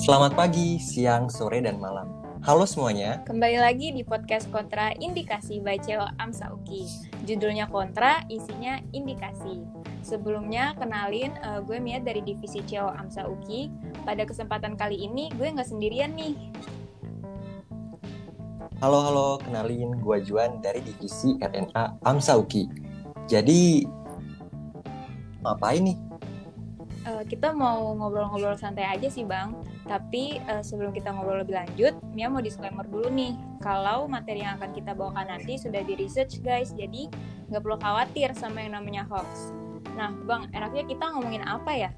Selamat pagi, siang, sore, dan malam. Halo semuanya. Kembali lagi di podcast Kontra Indikasi by Ceo Amsa Uki. Judulnya Kontra, isinya indikasi. Sebelumnya, kenalin uh, gue Mia dari divisi Ceo Amsa Uki. Pada kesempatan kali ini, gue nggak sendirian nih. Halo, halo. Kenalin, gue Juan dari divisi RNA Amsa Uki. Jadi, ngapain nih? Uh, kita mau ngobrol-ngobrol santai aja sih, Bang tapi uh, sebelum kita ngobrol lebih lanjut, Mia mau disclaimer dulu nih. Kalau materi yang akan kita bawakan nanti sudah di research guys, jadi nggak perlu khawatir sama yang namanya hoax. Nah, Bang, enaknya kita ngomongin apa ya?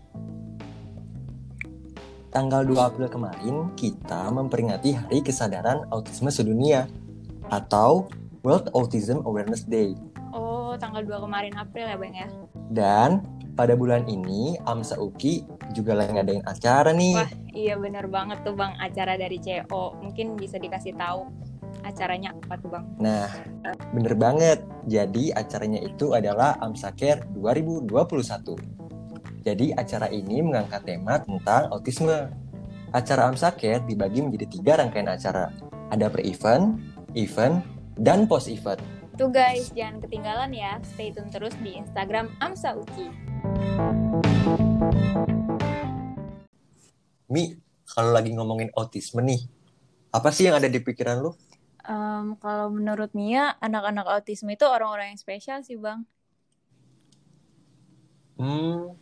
Tanggal 2 April kemarin, kita memperingati Hari Kesadaran Autisme Sedunia atau World Autism Awareness Day. Oh, tanggal 2 kemarin April ya, Bang ya? Dan pada bulan ini AMSA UKI juga lagi ngadain acara nih. Wah, iya bener banget tuh Bang, acara dari CO. Mungkin bisa dikasih tahu acaranya apa tuh Bang? Nah, bener banget. Jadi acaranya itu adalah AMSA Care 2021. Jadi acara ini mengangkat tema tentang autisme. Acara AMSA Care dibagi menjadi tiga rangkaian acara. Ada pre-event, event, dan post-event. Tuh guys, jangan ketinggalan ya. Stay tune terus di Instagram AMSA Uki. Mi, kalau lagi ngomongin autisme nih, apa sih yang ada di pikiran lu? Um, kalau menurut Mia, anak-anak autisme itu orang-orang yang spesial sih, Bang. Hmm,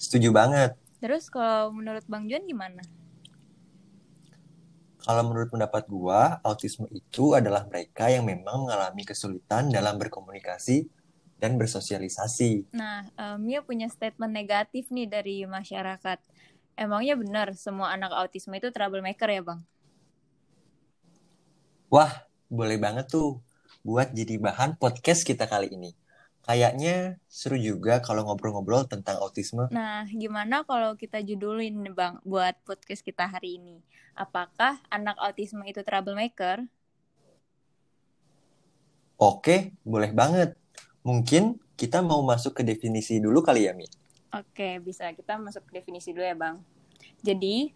setuju banget. Terus kalau menurut Bang Juan gimana? Kalau menurut pendapat gua, autisme itu adalah mereka yang memang mengalami kesulitan dalam berkomunikasi dan bersosialisasi. Nah, um, Mia punya statement negatif nih dari masyarakat. Emangnya benar semua anak autisme itu troublemaker ya, Bang? Wah, boleh banget tuh buat jadi bahan podcast kita kali ini. Kayaknya seru juga kalau ngobrol-ngobrol tentang autisme. Nah, gimana kalau kita judulin, Bang, buat podcast kita hari ini? Apakah anak autisme itu troublemaker? Oke, boleh banget. Mungkin kita mau masuk ke definisi dulu kali ya, Mi? Oke, bisa. Kita masuk ke definisi dulu ya, Bang. Jadi,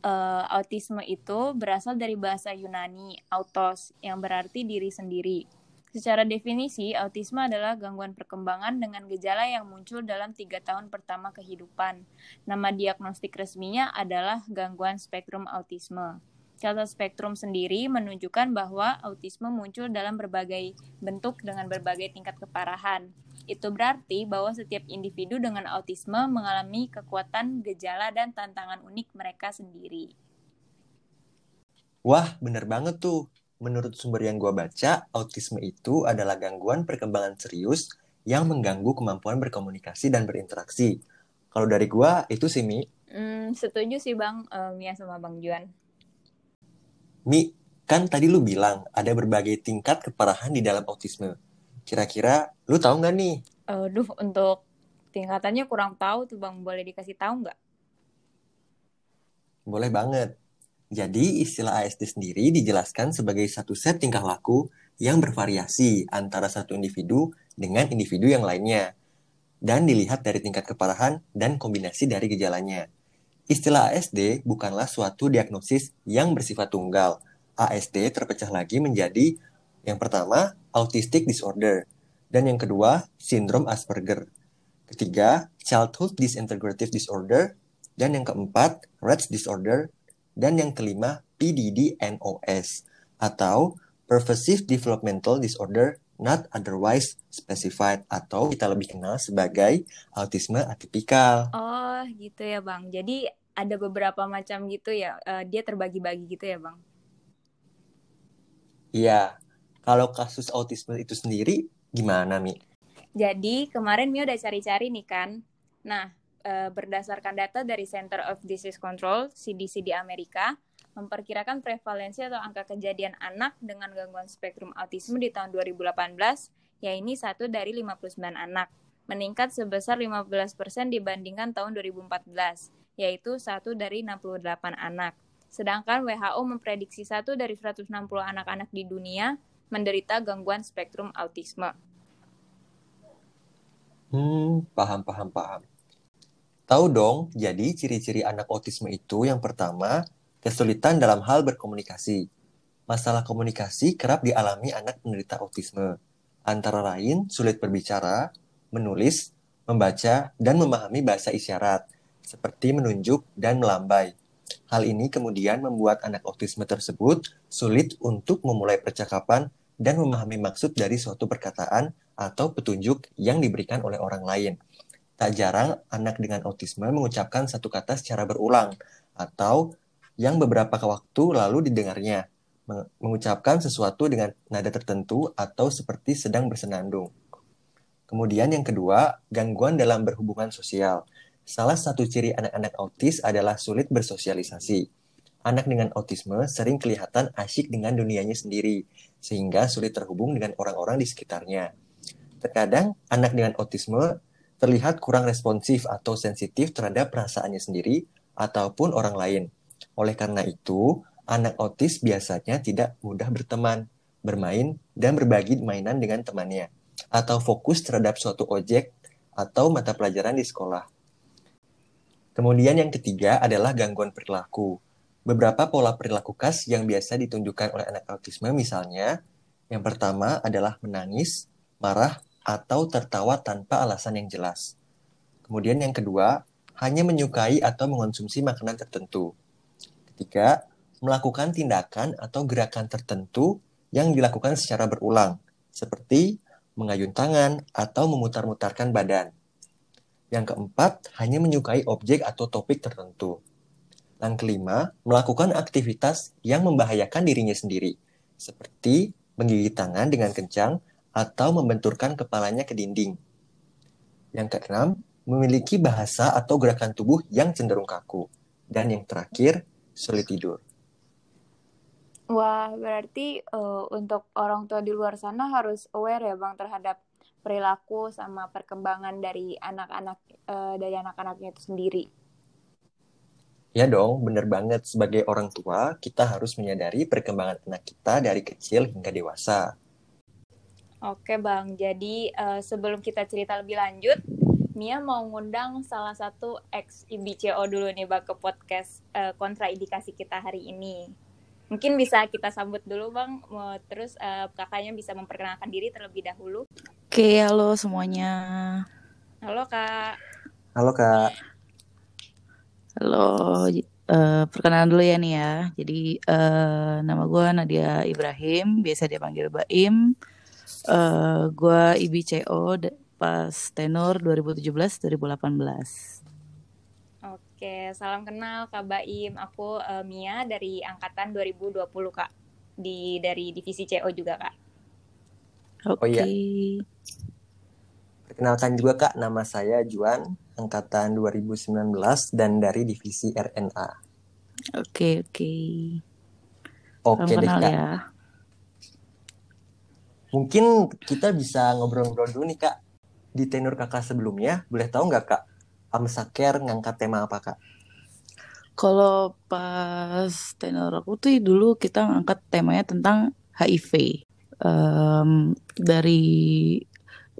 uh, autisme itu berasal dari bahasa Yunani, autos, yang berarti diri sendiri. Secara definisi, autisme adalah gangguan perkembangan dengan gejala yang muncul dalam tiga tahun pertama kehidupan. Nama diagnostik resminya adalah gangguan spektrum autisme. Catat spektrum sendiri menunjukkan bahwa autisme muncul dalam berbagai bentuk dengan berbagai tingkat keparahan. Itu berarti bahwa setiap individu dengan autisme mengalami kekuatan, gejala, dan tantangan unik mereka sendiri. Wah, bener banget tuh. Menurut sumber yang gue baca, autisme itu adalah gangguan perkembangan serius yang mengganggu kemampuan berkomunikasi dan berinteraksi. Kalau dari gue, itu sih, Mi. Hmm, setuju sih, Bang. Mia sama Bang Juan. Mi, kan tadi lu bilang ada berbagai tingkat keparahan di dalam autisme. Kira-kira lu tahu nggak nih? Aduh, untuk tingkatannya kurang tahu tuh Bang. Boleh dikasih tahu nggak? Boleh banget. Jadi istilah ASD sendiri dijelaskan sebagai satu set tingkah laku yang bervariasi antara satu individu dengan individu yang lainnya. Dan dilihat dari tingkat keparahan dan kombinasi dari gejalanya. Istilah ASD bukanlah suatu diagnosis yang bersifat tunggal. ASD terpecah lagi menjadi yang pertama, autistic disorder, dan yang kedua, sindrom Asperger. Ketiga, childhood disintegrative disorder, dan yang keempat, Rett disorder, dan yang kelima, PDD-NOS atau pervasive developmental disorder not otherwise specified atau kita lebih kenal sebagai autisme atipikal. Oh, gitu ya, Bang. Jadi ada beberapa macam gitu ya. Uh, dia terbagi-bagi gitu ya, Bang? Iya. Kalau kasus autisme itu sendiri gimana, Mi? Jadi kemarin Mi udah cari-cari nih kan. Nah, uh, berdasarkan data dari Center of Disease Control (CDC) di Amerika, memperkirakan prevalensi atau angka kejadian anak dengan gangguan spektrum autisme di tahun 2018 yaitu satu dari 59 anak, meningkat sebesar 15% dibandingkan tahun 2014 yaitu satu dari 68 anak. Sedangkan WHO memprediksi satu dari 160 anak-anak di dunia menderita gangguan spektrum autisme. Hmm, paham, paham, paham. Tahu dong, jadi ciri-ciri anak autisme itu yang pertama, kesulitan dalam hal berkomunikasi. Masalah komunikasi kerap dialami anak penderita autisme. Antara lain, sulit berbicara, menulis, membaca, dan memahami bahasa isyarat, seperti menunjuk dan melambai. Hal ini kemudian membuat anak autisme tersebut sulit untuk memulai percakapan dan memahami maksud dari suatu perkataan atau petunjuk yang diberikan oleh orang lain. Tak jarang anak dengan autisme mengucapkan satu kata secara berulang atau yang beberapa waktu lalu didengarnya, mengucapkan sesuatu dengan nada tertentu atau seperti sedang bersenandung. Kemudian yang kedua, gangguan dalam berhubungan sosial. Salah satu ciri anak-anak autis adalah sulit bersosialisasi. Anak dengan autisme sering kelihatan asyik dengan dunianya sendiri, sehingga sulit terhubung dengan orang-orang di sekitarnya. Terkadang, anak dengan autisme terlihat kurang responsif atau sensitif terhadap perasaannya sendiri ataupun orang lain. Oleh karena itu, anak autis biasanya tidak mudah berteman, bermain, dan berbagi mainan dengan temannya, atau fokus terhadap suatu objek atau mata pelajaran di sekolah. Kemudian yang ketiga adalah gangguan perilaku. Beberapa pola perilaku khas yang biasa ditunjukkan oleh anak autisme misalnya, yang pertama adalah menangis, marah, atau tertawa tanpa alasan yang jelas. Kemudian yang kedua, hanya menyukai atau mengonsumsi makanan tertentu. Ketiga, melakukan tindakan atau gerakan tertentu yang dilakukan secara berulang, seperti mengayun tangan atau memutar-mutarkan badan. Yang keempat, hanya menyukai objek atau topik tertentu. Yang kelima, melakukan aktivitas yang membahayakan dirinya sendiri, seperti menggigit tangan dengan kencang atau membenturkan kepalanya ke dinding. Yang keenam, memiliki bahasa atau gerakan tubuh yang cenderung kaku. Dan yang terakhir, sulit tidur. Wah, berarti uh, untuk orang tua di luar sana harus aware ya Bang terhadap perilaku sama perkembangan dari anak-anak uh, dari anak-anaknya itu sendiri. Ya dong, bener banget. Sebagai orang tua, kita harus menyadari perkembangan anak kita dari kecil hingga dewasa. Oke Bang, jadi uh, sebelum kita cerita lebih lanjut, Mia mau ngundang salah satu ex IBCO dulu nih Bang ke podcast uh, kontraindikasi kita hari ini. Mungkin bisa kita sambut dulu Bang, terus uh, kakaknya bisa memperkenalkan diri terlebih dahulu. Oke, halo semuanya. Halo Kak. Halo Kak. Halo, uh, perkenalan dulu ya nih ya. Jadi uh, nama gue Nadia Ibrahim, biasa dia panggil Baim. Uh, gue IBCO pas tenor 2017-2018. Oke, salam kenal Kak Baim. Aku uh, Mia dari angkatan 2020 Kak. Di dari divisi CO juga Kak. Oke. Okay. Oh iya. Perkenalkan juga Kak, nama saya Juan, angkatan 2019 dan dari divisi RNA. Oke, okay, oke. Okay. Oke deh Kak. Ya. Mungkin kita bisa ngobrol-ngobrol dulu nih Kak di tenor kakak sebelumnya, boleh tahu nggak kak, Amsaker ngangkat tema apa kak? Kalau pas tenor aku tuh dulu kita ngangkat temanya tentang HIV. Um, dari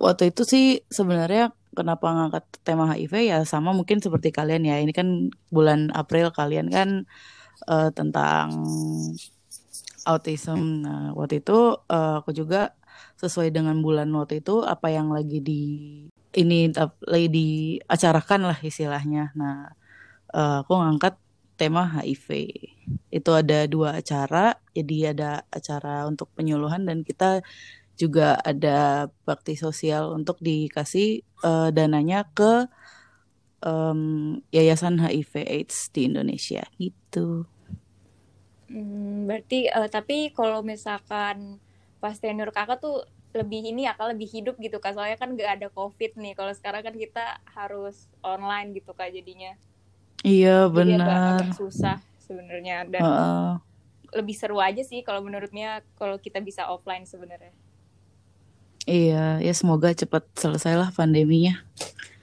waktu itu sih sebenarnya kenapa ngangkat tema HIV ya sama mungkin seperti kalian ya. Ini kan bulan April kalian kan uh, tentang autism. Nah, waktu itu uh, aku juga sesuai dengan bulan waktu itu apa yang lagi di ini lagi diacarakan lah istilahnya. Nah, uh, aku ngangkat tema HIV. Itu ada dua acara, jadi ada acara untuk penyuluhan dan kita juga ada bakti sosial untuk dikasih uh, dananya ke um, yayasan HIV AIDS di Indonesia gitu. Hmm, berarti uh, tapi kalau misalkan pas tenur kakak tuh lebih ini ya kak lebih hidup gitu kak soalnya kan gak ada covid nih kalau sekarang kan kita harus online gitu kak jadinya iya benar Jadi agak, agak susah sebenarnya dan uh. lebih seru aja sih kalau menurutnya kalau kita bisa offline sebenarnya. Iya ya semoga cepat selesai lah pandeminya.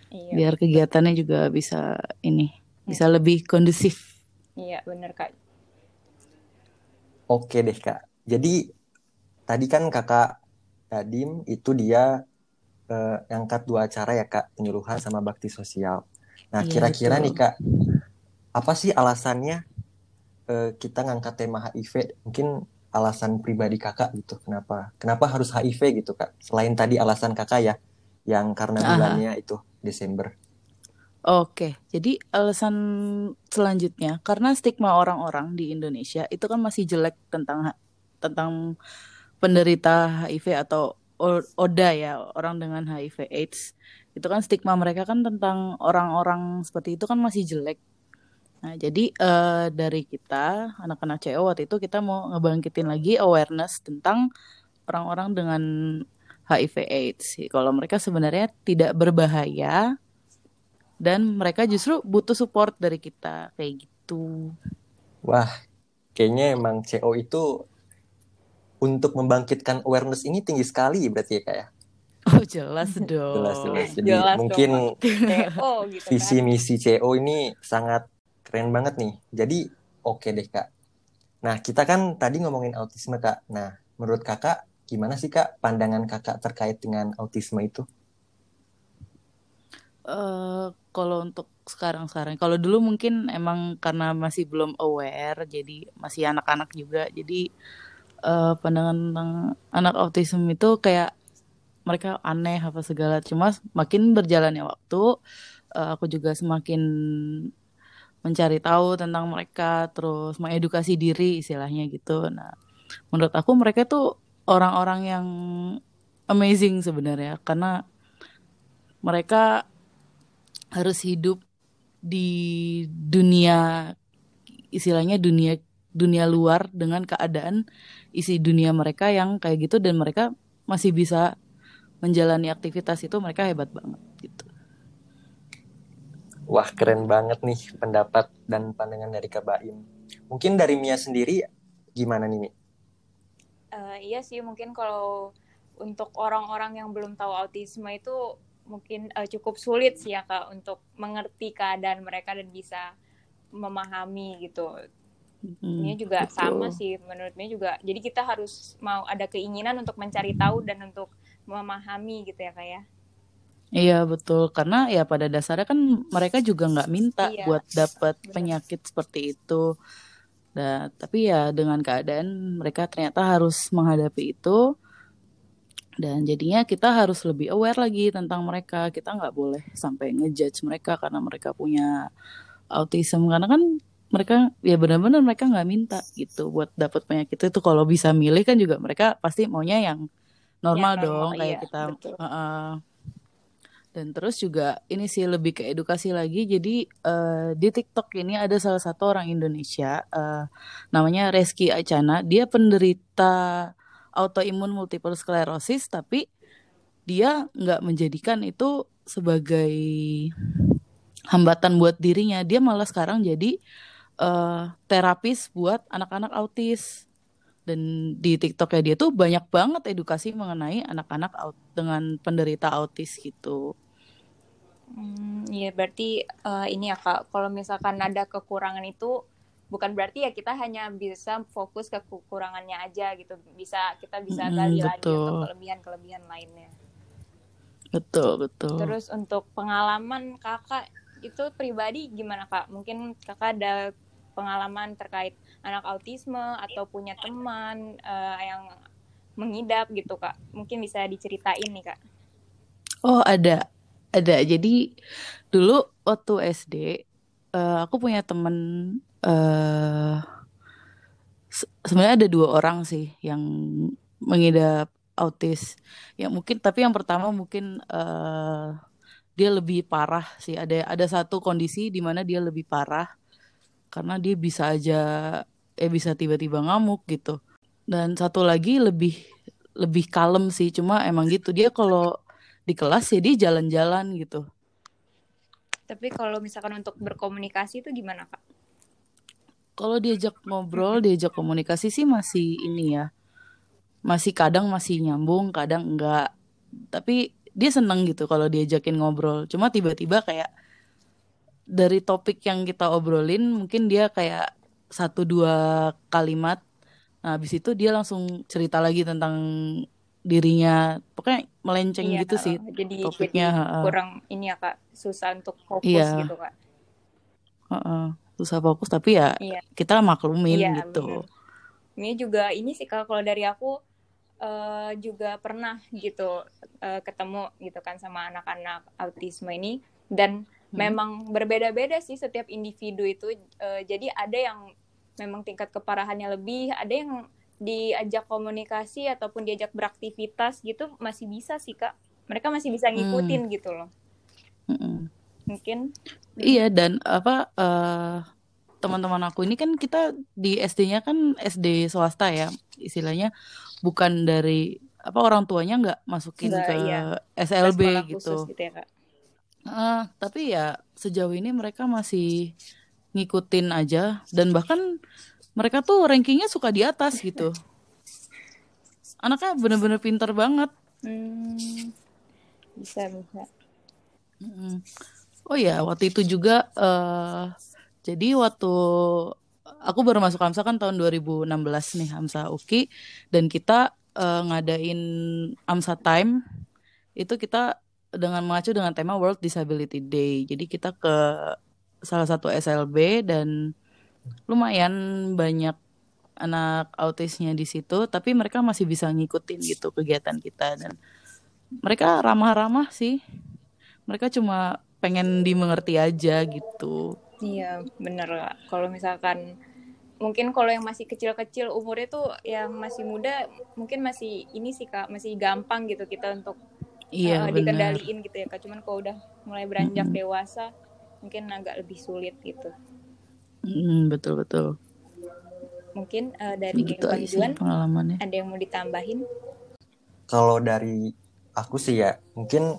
Iya. biar kegiatannya juga bisa ini bisa lebih kondusif. Iya benar kak. Oke deh kak. Jadi tadi kan kakak Dadim itu dia uh, angkat dua acara ya kak. Penyuluhan sama bakti sosial. Nah iya, kira-kira nih kak apa sih alasannya eh, kita ngangkat tema HIV, mungkin alasan pribadi kakak gitu, kenapa kenapa harus HIV gitu kak? Selain tadi alasan kakak ya, yang karena Aha. bulannya itu Desember. Oke, jadi alasan selanjutnya karena stigma orang-orang di Indonesia itu kan masih jelek tentang tentang penderita HIV atau ODA ya, orang dengan HIV AIDS. Itu kan stigma mereka kan tentang orang-orang seperti itu kan masih jelek. Nah, jadi eh, dari kita anak-anak CO waktu itu kita mau ngebangkitin lagi awareness tentang orang-orang dengan HIV AIDS. Kalau mereka sebenarnya tidak berbahaya dan mereka justru butuh support dari kita kayak gitu. Wah, kayaknya emang CO itu untuk membangkitkan awareness ini tinggi sekali berarti ya kak ya? Oh jelas dong. Jelas jelas. Jadi Jelas dong, mungkin CO gitu kan. visi misi CO ini sangat keren banget nih. Jadi oke deh kak. Nah kita kan tadi ngomongin autisme kak. Nah menurut kakak gimana sih kak pandangan kakak terkait dengan autisme itu? Eh kalau untuk sekarang-sekarang, kalau dulu mungkin emang karena masih belum aware, jadi masih anak-anak juga, jadi eh pandangan tentang anak autism itu kayak mereka aneh apa segala. Cuma makin berjalannya waktu, eh, aku juga semakin mencari tahu tentang mereka, terus mengedukasi diri istilahnya gitu. Nah, menurut aku mereka tuh orang-orang yang amazing sebenarnya, karena mereka harus hidup di dunia istilahnya dunia dunia luar dengan keadaan isi dunia mereka yang kayak gitu dan mereka masih bisa menjalani aktivitas itu mereka hebat banget. Wah keren banget nih pendapat dan pandangan dari Kak Baim. Mungkin dari Mia sendiri gimana nih Mi? Eh, iya sih mungkin kalau untuk orang-orang yang belum tahu autisme itu mungkin eh, cukup sulit sih ya kak untuk mengerti keadaan mereka dan bisa memahami gitu. Hmm, Ini juga betul. sama sih menurut Mia juga. Jadi kita harus mau ada keinginan untuk mencari tahu dan untuk memahami gitu ya kak ya. Iya betul karena ya pada dasarnya kan mereka juga nggak minta Iya, buat dapat penyakit seperti itu. Nah, tapi ya dengan keadaan mereka ternyata harus menghadapi itu dan jadinya kita harus lebih aware lagi tentang mereka. Kita nggak boleh sampai ngejudge mereka karena mereka punya autism karena kan mereka ya benar-benar mereka nggak minta gitu buat dapat penyakit itu. Kalau bisa milih kan juga mereka pasti maunya yang normal Yang dong normal, kayak iya, kita. betul. Dan terus juga ini sih lebih ke edukasi lagi. Jadi eh, di TikTok ini ada salah satu orang Indonesia eh, namanya Reski Acana. Dia penderita autoimun multiple sclerosis tapi dia nggak menjadikan itu sebagai hambatan buat dirinya. Dia malah sekarang jadi eh, terapis buat anak-anak autis. Dan di TikToknya dia tuh banyak banget edukasi mengenai anak-anak dengan penderita autis gitu. Hmm, iya berarti eh, ini ya kak, kalau misalkan ada kekurangan itu bukan berarti ya kita hanya bisa fokus ke kekurangannya aja gitu, bisa kita bisa Mm-mm, gali lagi betul. untuk kelebihan-kelebihan lainnya. Betul, betul. Terus untuk pengalaman kakak itu pribadi gimana kak? Mungkin kakak ada pengalaman terkait anak autisme atau punya teman eh, yang mengidap gitu kak? Mungkin bisa diceritain nih kak. Oh, ada. Ada. Jadi dulu waktu SD eh, aku punya temen eh se- sebenarnya ada dua orang sih yang mengidap autis. Ya mungkin tapi yang pertama mungkin eh dia lebih parah sih. Ada ada satu kondisi di mana dia lebih parah karena dia bisa aja eh bisa tiba-tiba ngamuk gitu. Dan satu lagi lebih lebih kalem sih. Cuma emang gitu dia kalau di kelas ya dia jalan-jalan gitu. Tapi kalau misalkan untuk berkomunikasi itu gimana kak? Kalau diajak ngobrol, diajak komunikasi sih masih ini ya. Masih kadang masih nyambung, kadang enggak. Tapi dia seneng gitu kalau diajakin ngobrol. Cuma tiba-tiba kayak dari topik yang kita obrolin, mungkin dia kayak satu dua kalimat. Nah, habis itu dia langsung cerita lagi tentang dirinya. Pokoknya melenceng Iya, gitu sih heeh. jadi topiknya. jadi heeh. kurang ini ya kak, susah untuk fokus Iya. gitu kak. Heeh. susah fokus tapi ya Iya. kita maklumin Iya, gitu. bener. Ini juga ini sih kak kalau dari aku eh, juga pernah gitu eh, ketemu gitu kan sama anak-anak autisme ini dan Hmm. memang berbeda-beda sih setiap individu itu. Eh, jadi ada yang memang tingkat keparahannya lebih, ada yang diajak komunikasi ataupun diajak beraktivitas gitu masih bisa sih kak. Mereka masih bisa ngikutin gitu loh. Mm-mm. Mungkin Iya dan apa eh, teman-teman aku ini kan kita di SD-nya kan SD swasta ya istilahnya bukan dari apa orang tuanya nggak masukin Nggak, ke iya. SLB gitu. gitu ya kak. Ah, tapi ya sejauh ini mereka masih ngikutin aja dan bahkan mereka tuh rankingnya suka di atas gitu. Anaknya bener-bener pinter banget. Hmm, bisa bisa. Oh ya, waktu itu juga eh jadi waktu aku baru masuk Hamsa kan tahun 2016 nih Hamsa UKI dan kita eh, ngadain Hamsa Time itu kita dengan mengacu dengan tema World Disability Day. Jadi kita ke salah satu SLB dan lumayan banyak anak autisnya di situ, tapi mereka masih bisa ngikutin gitu kegiatan kita dan mereka ramah-ramah sih. Mereka cuma pengen dimengerti aja gitu. Iya, bener Kak. Kalau misalkan mungkin kalau yang masih kecil-kecil umurnya tuh yang masih muda mungkin masih ini sih Kak, masih gampang gitu kita untuk Iya, benar. dikendaliin gitu ya Kak. Cuman kalau udah mulai beranjak Mm-mm. dewasa mungkin agak lebih sulit gitu. Mm, betul betul. Mungkin eh, dari Gitu Juan pengalamannya. ada yang mau ditambahin? Kalau dari aku sih ya, mungkin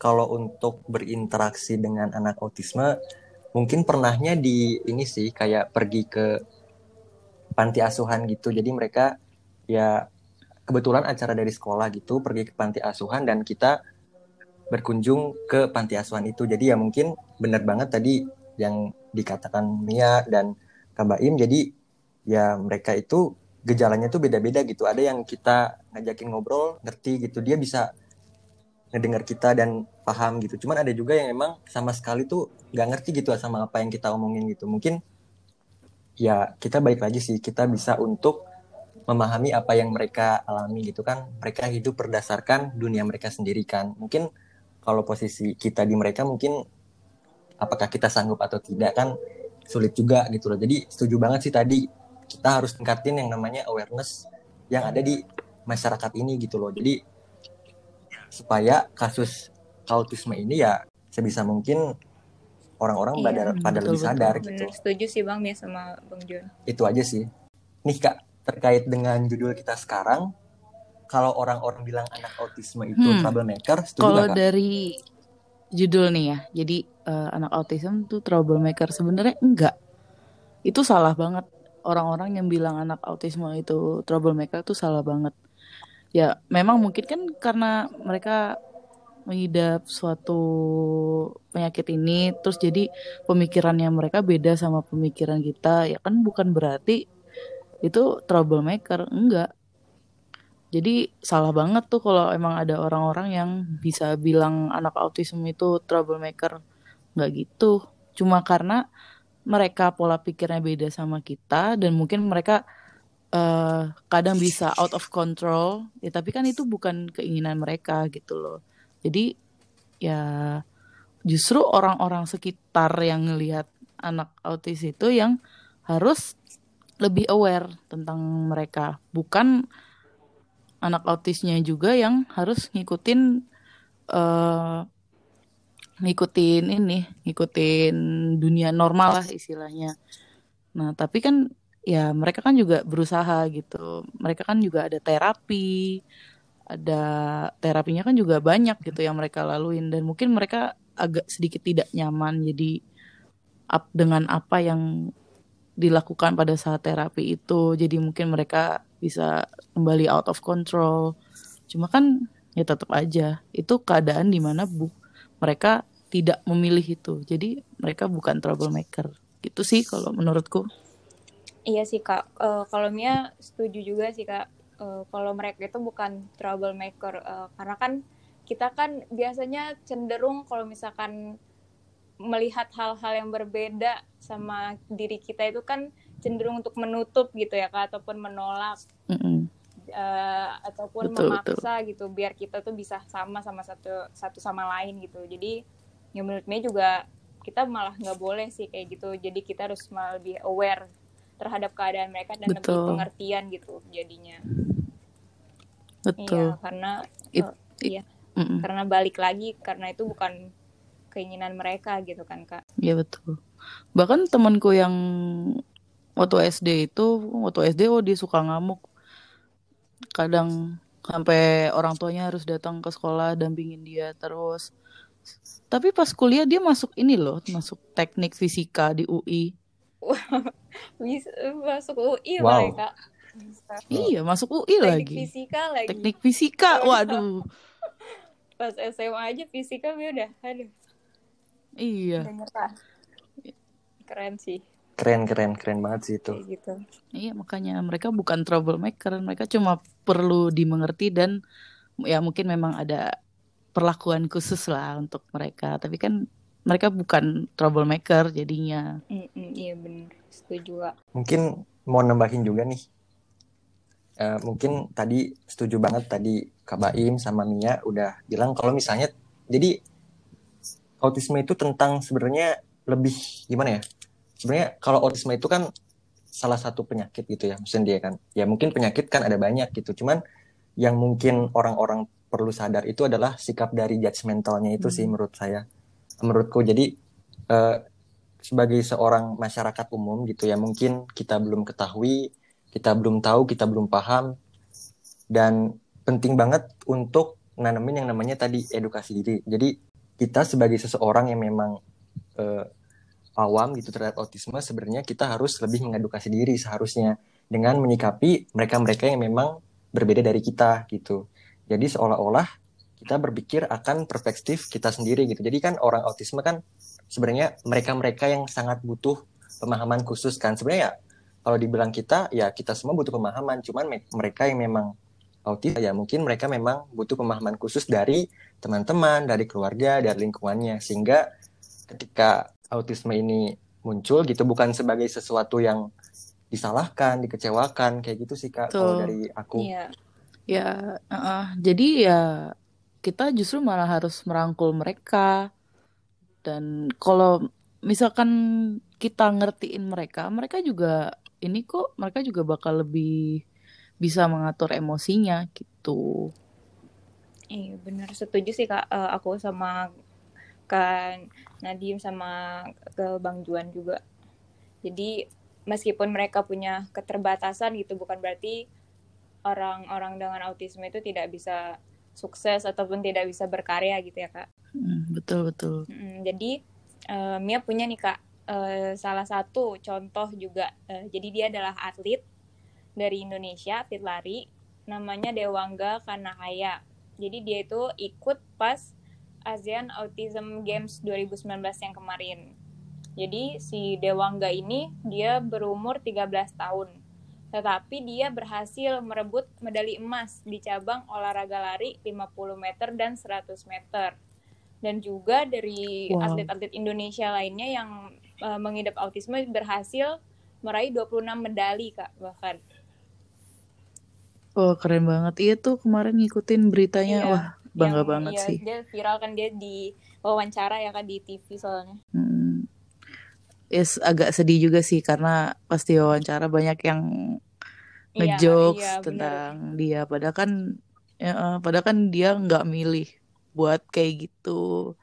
kalau untuk berinteraksi dengan anak autisme, mungkin pernahnya di ini sih kayak pergi ke panti asuhan gitu. Jadi mereka ya kebetulan acara dari sekolah gitu pergi ke panti asuhan dan kita berkunjung ke panti asuhan itu. Jadi ya mungkin benar banget tadi yang dikatakan Mia dan Kak Baim. Jadi ya mereka itu gejalanya tuh beda-beda gitu. Ada yang kita ngajakin ngobrol, ngerti gitu. Dia bisa ngedengar kita dan paham gitu. Cuman ada juga yang emang sama sekali tuh nggak ngerti gitu sama apa yang kita omongin gitu. Mungkin ya kita balik lagi sih kita bisa untuk memahami apa yang mereka alami gitu kan. Mereka hidup berdasarkan dunia mereka sendiri kan. Mungkin kalau posisi kita di mereka mungkin apakah kita sanggup atau tidak kan sulit juga gitu loh. Jadi setuju banget sih tadi kita harus tingkatin yang namanya awareness yang ada di masyarakat ini gitu loh. Jadi supaya kasus autisme ini ya sebisa mungkin orang-orang Iya, pada pada betul, lebih betul. sadar gitu. Bener, setuju sih Bang Mia sama Bang Jun. Itu aja sih. Nih Kak, terkait dengan judul kita sekarang, kalau orang-orang bilang anak autisme itu Hmm. troublemaker, setuju Kalau dari judul nih ya, jadi eh, anak autism tuh troublemaker sebenarnya enggak. Itu salah banget. Orang-orang yang bilang anak autisme itu troublemaker tuh salah banget. Ya, memang mungkin kan karena mereka mengidap suatu penyakit ini, terus jadi pemikirannya mereka beda sama pemikiran kita. Ya kan bukan berarti itu troublemaker, enggak. Jadi salah banget tuh kalau emang ada orang-orang yang bisa bilang anak autisme itu troublemaker. Nggak gitu. Cuma karena mereka pola pikirnya beda sama kita dan mungkin mereka eh, kadang bisa out of control. Ya tapi kan itu bukan keinginan mereka gitu loh. Jadi ya justru orang-orang sekitar yang ngelihat anak autis itu yang harus lebih aware tentang mereka. Bukan anak autisnya juga yang harus ngikutin eh ngikutin ini, ngikutin dunia normal lah istilahnya. Nah, tapi kan ya mereka kan juga berusaha gitu. Mereka kan juga ada terapi, ada terapinya kan juga banyak gitu yang mereka laluin dan mungkin mereka agak sedikit tidak nyaman jadi up dengan apa yang dilakukan pada saat terapi itu. Jadi mungkin mereka bisa kembali out of control. Cuma kan ya tetap aja itu keadaan di mana bu mereka tidak memilih itu. Jadi mereka bukan troublemaker. Gitu sih kalau menurutku. Iya sih kak, Eh, kalau Mia setuju juga sih kak. Eh, kalau mereka itu bukan troublemaker, Eh, karena kan kita kan biasanya cenderung kalau misalkan melihat hal-hal yang berbeda sama diri kita itu kan cenderung untuk menutup gitu ya kak ataupun menolak Mm-mm. Eh, ataupun Betul, memaksa gitu biar kita tuh bisa sama sama satu satu sama lain gitu jadi ya menurut Mei juga kita malah nggak boleh sih kayak gitu jadi kita harus malah lebih aware terhadap keadaan mereka dan lebih Betul. pengertian gitu jadinya Betul. iya karena It- eh, it- iya Mm-mm. karena balik lagi karena itu bukan keinginan mereka gitu kan kak Iya betul. Bahkan temanku yang waktu SD itu, waktu SD oh dia suka ngamuk. Kadang sampai orang tuanya harus datang ke sekolah dampingin dia terus. Tapi pas kuliah dia masuk ini loh, masuk teknik fisika di UI. bisa masuk UI Wow. mereka Iya, masuk UI teknik lagi. fisika lagi Teknik fisika. Waduh. pas SMA aja fisika gue udah aduh Iya. keren sih Keren, keren, keren banget sih itu. kayak gitu Iya, makanya mereka bukan troublemaker, mereka cuma perlu dimengerti dan ya mungkin memang ada perlakuan khusus lah untuk mereka. Tapi kan mereka bukan troublemaker jadinya. Mm-mm, iya bener setuju kak Mungkin mau nambahin juga nih. Eh, mungkin tadi setuju banget tadi Kak Baim sama Mia udah bilang kalau misalnya jadi autisme itu tentang sebenarnya lebih gimana ya? Sebenarnya kalau autisme itu kan salah satu penyakit gitu ya, maksudnya dia kan. Ya mungkin penyakit kan ada banyak gitu. Cuman yang mungkin orang-orang perlu sadar itu adalah sikap dari judgmentalnya itu sih Hmm. menurut saya. Menurutku jadi eh, sebagai seorang masyarakat umum gitu ya mungkin kita belum ketahui, kita belum tahu, kita belum paham dan penting banget untuk nanamin yang namanya tadi edukasi diri. Jadi kita sebagai seseorang yang memang eh, awam gitu terhadap autisme sebenarnya kita harus lebih mengedukasi diri seharusnya dengan menyikapi mereka-mereka yang memang berbeda dari kita gitu. Jadi seolah-olah kita berpikir akan perspektif kita sendiri gitu. Jadi kan orang autisme kan sebenarnya mereka-mereka yang sangat butuh pemahaman khusus kan. Sebenarnya ya kalau dibilang kita ya kita semua butuh pemahaman, cuman me- mereka yang memang autis ya mungkin mereka memang butuh pemahaman khusus dari teman-teman, dari keluarga, dari lingkungannya sehingga ketika autisme ini muncul gitu bukan sebagai sesuatu yang disalahkan, dikecewakan kayak gitu sih Kak kalau dari aku. iya Ya, uh-uh. jadi ya kita justru malah harus merangkul mereka. Dan kalau misalkan kita ngertiin mereka, mereka juga ini kok mereka juga bakal lebih bisa mengatur emosinya gitu. iya bener setuju sih kak Eh, aku sama kan Nadim sama ke Bang Juan juga jadi meskipun mereka punya keterbatasan gitu bukan berarti orang-orang dengan autisme itu tidak bisa sukses ataupun tidak bisa berkarya gitu ya kak Hmm, betul betul. Mm, jadi eh, Mia punya nih kak eh, salah satu contoh juga. Eh, jadi dia adalah atlet dari Indonesia, atlet lari, namanya Dewangga Kanahaya. Jadi dia itu ikut pas ASEAN Autism Games 2019 yang kemarin. Jadi si Dewangga ini dia berumur 13 tahun. Tetapi dia berhasil merebut medali emas di cabang olahraga lari 50 meter dan 100 meter dan juga dari Wow. atlet-atlet Indonesia lainnya yang uh, mengidap autisme berhasil meraih 26 medali kak bahkan Oh, keren banget. Iya tuh kemarin ngikutin beritanya. Iya, Wah, bangga yang banget iya, sih. dia viral kan dia di wawancara ya kan di TV soalnya Hmm. Yes, agak sedih juga sih karena pasti wawancara banyak yang Iya, ngejokes iya, bener. tentang dia padahal kan ya, eh, padahal kan dia nggak milih buat kayak gitu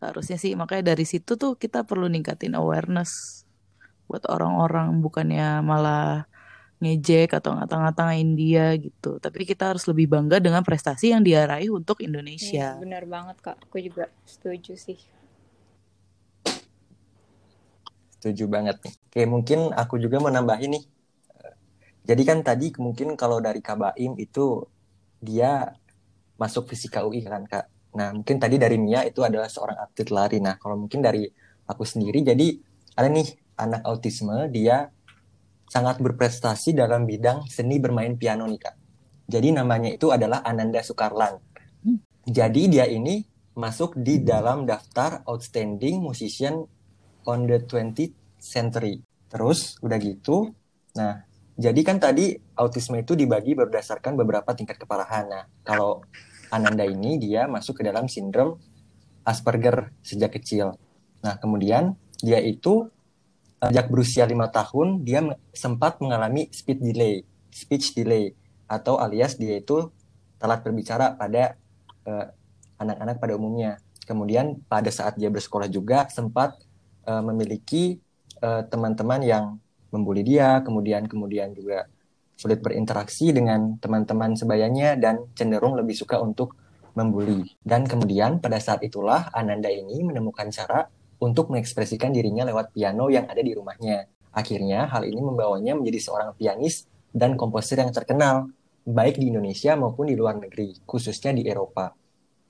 harusnya sih makanya dari situ tuh kita perlu ningkatin awareness buat orang-orang bukannya malah ngejek atau ngata-ngatain dia gitu tapi kita harus lebih bangga dengan prestasi yang dia raih untuk Iya, Indonesia benar banget kak aku juga setuju sih Setuju banget nih. Oke, mungkin aku juga mau nambahin nih. Jadi kan tadi mungkin kalau dari Kak Baim itu dia masuk fisika UI kan Kak. Nah, mungkin tadi dari Mia itu adalah seorang atlet lari. Nah, kalau mungkin dari aku sendiri jadi ada nih anak autisme dia sangat berprestasi dalam bidang seni bermain piano nih Kak. Jadi namanya itu adalah Ananda Sukarlan. Hmm. Jadi dia ini masuk di dalam daftar Outstanding Musician on the 20th Century. Terus udah gitu, nah jadi kan tadi autisme itu dibagi berdasarkan beberapa tingkat keparahan. Nah kalau Ananda ini dia masuk ke dalam sindrom Asperger sejak kecil. Nah kemudian dia itu sejak berusia lima tahun dia sempat mengalami speech delay, speech delay atau alias dia itu telat berbicara pada uh, anak-anak pada umumnya. Kemudian pada saat dia bersekolah juga sempat uh, memiliki eh, teman-teman uh, yang membuli dia, kemudian kemudian juga sulit berinteraksi dengan teman-teman sebayanya dan cenderung lebih suka untuk membuli. Dan kemudian pada saat itulah Ananda ini menemukan cara untuk mengekspresikan dirinya lewat piano yang ada di rumahnya. Akhirnya hal ini membawanya menjadi seorang pianis dan komposer yang terkenal, baik di Indonesia maupun di luar negeri, khususnya di Eropa.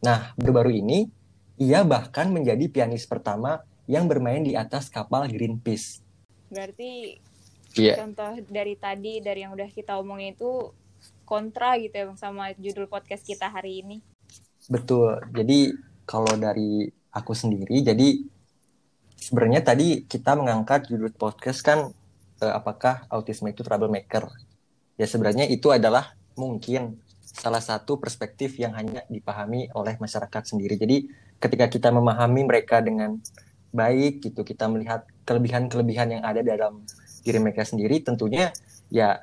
Nah, baru-baru ini, ia bahkan menjadi pianis pertama yang bermain di atas kapal Greenpeace. Berarti yeah. contoh dari tadi, dari yang udah kita omongin itu kontra gitu ya Bang sama judul podcast kita hari ini. Betul. Jadi kalau dari aku sendiri, jadi sebenarnya tadi kita mengangkat judul podcast kan eh, apakah autisme itu troublemaker? Ya sebenarnya itu adalah mungkin salah satu perspektif yang hanya dipahami oleh masyarakat sendiri. Jadi ketika kita memahami mereka dengan baik gitu, kita melihat kelebihan-kelebihan yang ada dalam diri mereka sendiri, tentunya ya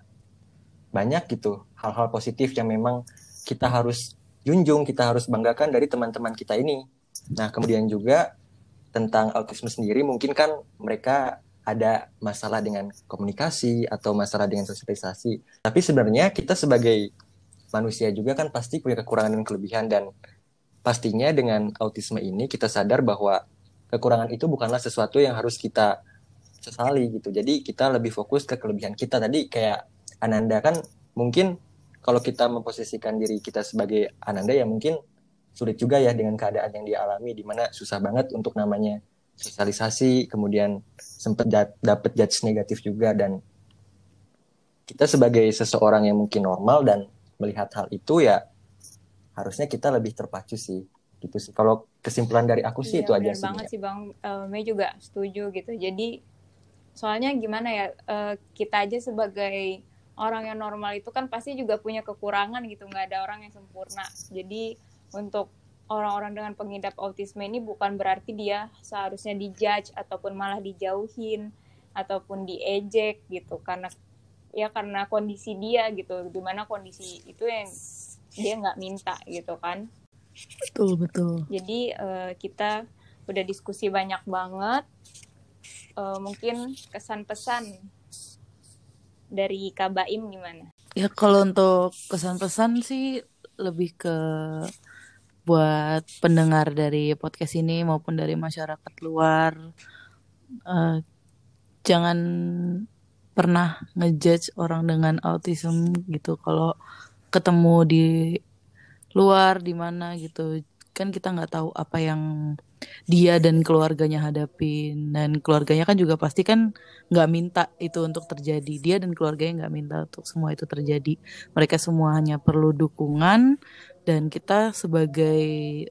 banyak gitu hal-hal positif yang memang kita harus junjung, kita harus banggakan dari teman-teman kita ini. Nah, kemudian juga tentang autisme sendiri mungkin kan mereka ada masalah dengan komunikasi atau masalah dengan sosialisasi. Tapi sebenarnya kita sebagai manusia juga kan pasti punya kekurangan dan kelebihan dan pastinya dengan autisme ini kita sadar bahwa kekurangan itu bukanlah sesuatu yang harus kita sesali gitu. Jadi kita lebih fokus ke kelebihan kita tadi kayak Ananda kan mungkin kalau kita memposisikan diri kita sebagai Ananda ya mungkin sulit juga ya dengan keadaan yang dialami di mana susah banget untuk namanya sosialisasi kemudian sempat dapat judge negatif juga dan kita sebagai seseorang yang mungkin normal dan melihat hal itu ya harusnya kita lebih terpacu sih gitu sih. Kalau kesimpulan dari aku sih iya, itu aja sih banget sih bang. Uh, Mei juga setuju gitu. Jadi soalnya gimana ya uh, kita aja sebagai orang yang normal itu kan pasti juga punya kekurangan gitu. Nggak ada orang yang sempurna. Jadi untuk orang-orang dengan pengidap autisme ini bukan berarti dia seharusnya dijudge ataupun malah dijauhin ataupun diejek gitu. Karena ya karena kondisi dia gitu. Di mana kondisi itu yang dia nggak minta gitu kan. Betul betul. Jadi uh, kita udah diskusi banyak banget. Uh, mungkin kesan pesan dari Kabaim gimana? Ya kalau untuk kesan pesan sih lebih ke buat pendengar dari podcast ini maupun dari masyarakat luar uh, jangan pernah ngejudge orang dengan autism gitu. Kalau ketemu di luar di mana gitu kan kita nggak tahu apa yang dia dan keluarganya hadapin. Dan keluarganya kan juga pasti kan nggak minta itu untuk terjadi. Dia dan keluarganya nggak minta untuk semua itu terjadi. Mereka semua hanya perlu dukungan dan kita sebagai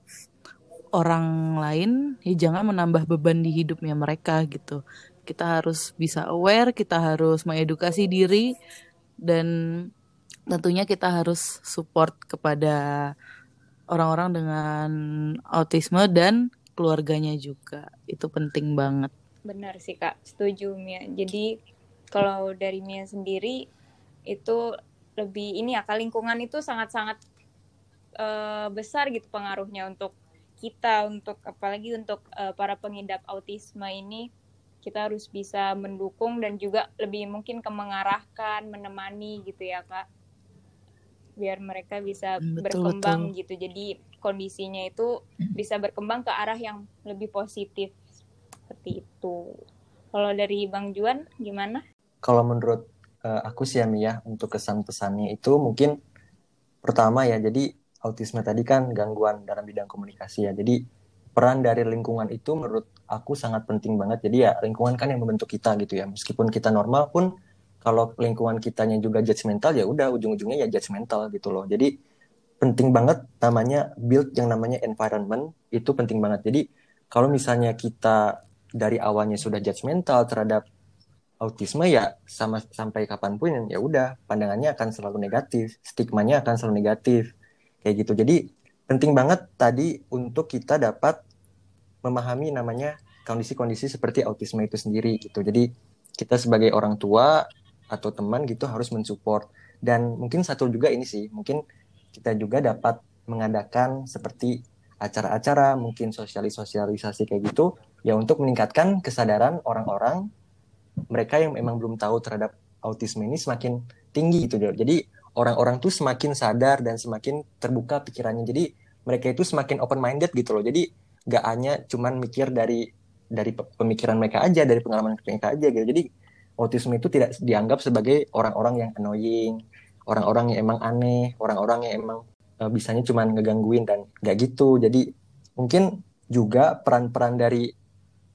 orang lain ya jangan menambah beban di hidupnya mereka gitu kita harus bisa aware, kita harus mengedukasi diri dan tentunya kita harus support kepada orang-orang dengan autisme dan keluarganya juga. Itu penting banget. Benar sih Kak, setuju Mia. Jadi kalau dari Mia sendiri itu lebih ini ya, lingkungan itu sangat-sangat uh, besar gitu pengaruhnya untuk kita untuk apalagi untuk uh, para pengidap autisme ini kita harus bisa mendukung dan juga lebih mungkin ke mengarahkan, menemani gitu ya kak, biar mereka bisa betul, berkembang betul. gitu. Jadi kondisinya itu bisa berkembang ke arah yang lebih positif seperti itu. Kalau dari Bang Juan gimana? Kalau menurut uh, aku sih ya Mia untuk kesan pesannya itu mungkin pertama ya jadi autisme tadi kan gangguan dalam bidang komunikasi ya. Jadi peran dari lingkungan itu menurut aku sangat penting banget. Jadi ya lingkungan kan yang membentuk kita gitu ya. Meskipun kita normal pun kalau lingkungan kitanya juga judgmental ya udah ujung-ujungnya ya judgmental gitu loh. Jadi penting banget namanya build yang namanya environment itu penting banget. Jadi kalau misalnya kita dari awalnya sudah judgmental terhadap autisme ya sama sampai kapan pun ya udah pandangannya akan selalu negatif, stigmanya akan selalu negatif kayak gitu. Jadi penting banget tadi untuk kita dapat memahami namanya kondisi-kondisi seperti autisme itu sendiri gitu. Jadi kita sebagai orang tua atau teman gitu harus mensupport dan mungkin satu juga ini sih mungkin kita juga dapat mengadakan seperti acara-acara, mungkin sosialisasi-sosialisasi kayak gitu, ya untuk meningkatkan kesadaran orang-orang mereka yang memang belum tahu terhadap autisme ini semakin tinggi gitu. Jadi orang-orang tuh semakin sadar dan semakin terbuka pikirannya. Jadi mereka itu semakin open minded gitu loh. Jadi gak hanya cuman mikir dari dari pemikiran mereka aja, dari pengalaman mereka aja gitu. Jadi autisme itu tidak dianggap sebagai orang-orang yang annoying, orang-orang yang emang aneh, orang-orang yang emang uh, bisanya cuma ngegangguin dan gak gitu. Jadi mungkin juga peran-peran dari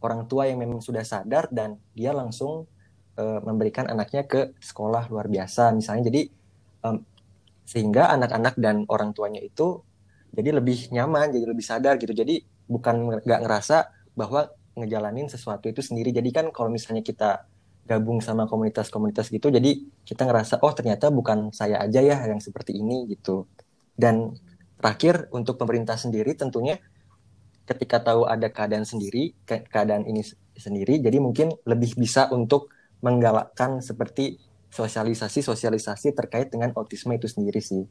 orang tua yang memang sudah sadar dan dia langsung uh, memberikan anaknya ke sekolah luar biasa misalnya. Jadi um, sehingga anak-anak dan orang tuanya itu jadi lebih nyaman, jadi lebih sadar gitu. Jadi bukan nggak ngerasa bahwa ngejalanin sesuatu itu sendiri. Jadi kan kalau misalnya kita gabung sama komunitas-komunitas gitu jadi kita ngerasa oh ternyata bukan saya aja ya yang seperti ini gitu dan terakhir untuk pemerintah sendiri tentunya ketika tahu ada keadaan sendiri ke keadaan ini sendiri jadi mungkin lebih bisa untuk menggalakkan seperti sosialisasi-sosialisasi terkait dengan autisme itu sendiri sih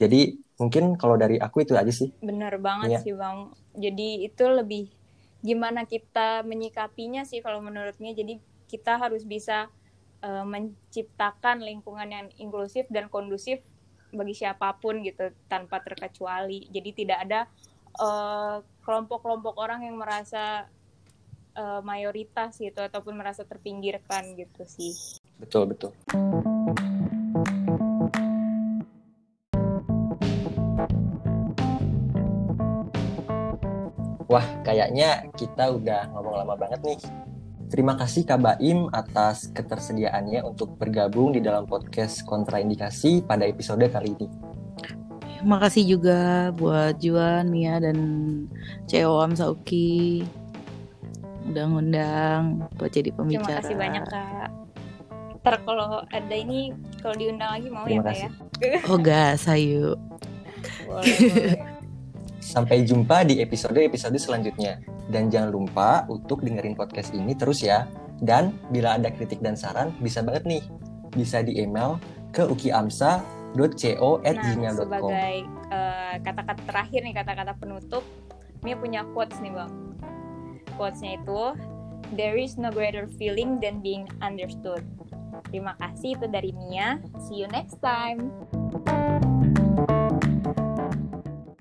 jadi mungkin kalau dari aku itu aja sih benar banget ya. sih bang jadi itu lebih gimana kita menyikapinya sih kalau menurutnya jadi kita harus bisa uh, menciptakan lingkungan yang inklusif dan kondusif bagi siapa pun gitu tanpa terkecuali. Jadi tidak ada eh, kelompok-kelompok uh, orang yang merasa uh, mayoritas gitu ataupun merasa terpinggirkan gitu sih. Betul betul. Wah, kayaknya kita udah ngomong lama banget nih. Terima kasih Kak Baim atas ketersediaannya untuk bergabung di dalam podcast Kontraindikasi pada episode kali ini. Makasih juga buat Juan, Mia, dan CEO Am Sauki udah ngundang buat jadi pembicara. Terima kasih banyak Kak. Ntar kalau ada ini, kalau diundang lagi mau Terima ya kasih. Ya? Oh boleh, boleh. Sampai jumpa di episode-episode selanjutnya. Dan jangan lupa untuk dengerin podcast ini terus ya. Dan bila ada kritik dan saran, bisa banget nih. Bisa di email ke ukiamsa.co@gmail.com. Nah, sebagai uh, kata-kata terakhir nih, kata-kata penutup, Mia punya quotes nih bang. Quotesnya itu, There is no greater feeling than being understood. Terima kasih itu dari Mia. See you next time.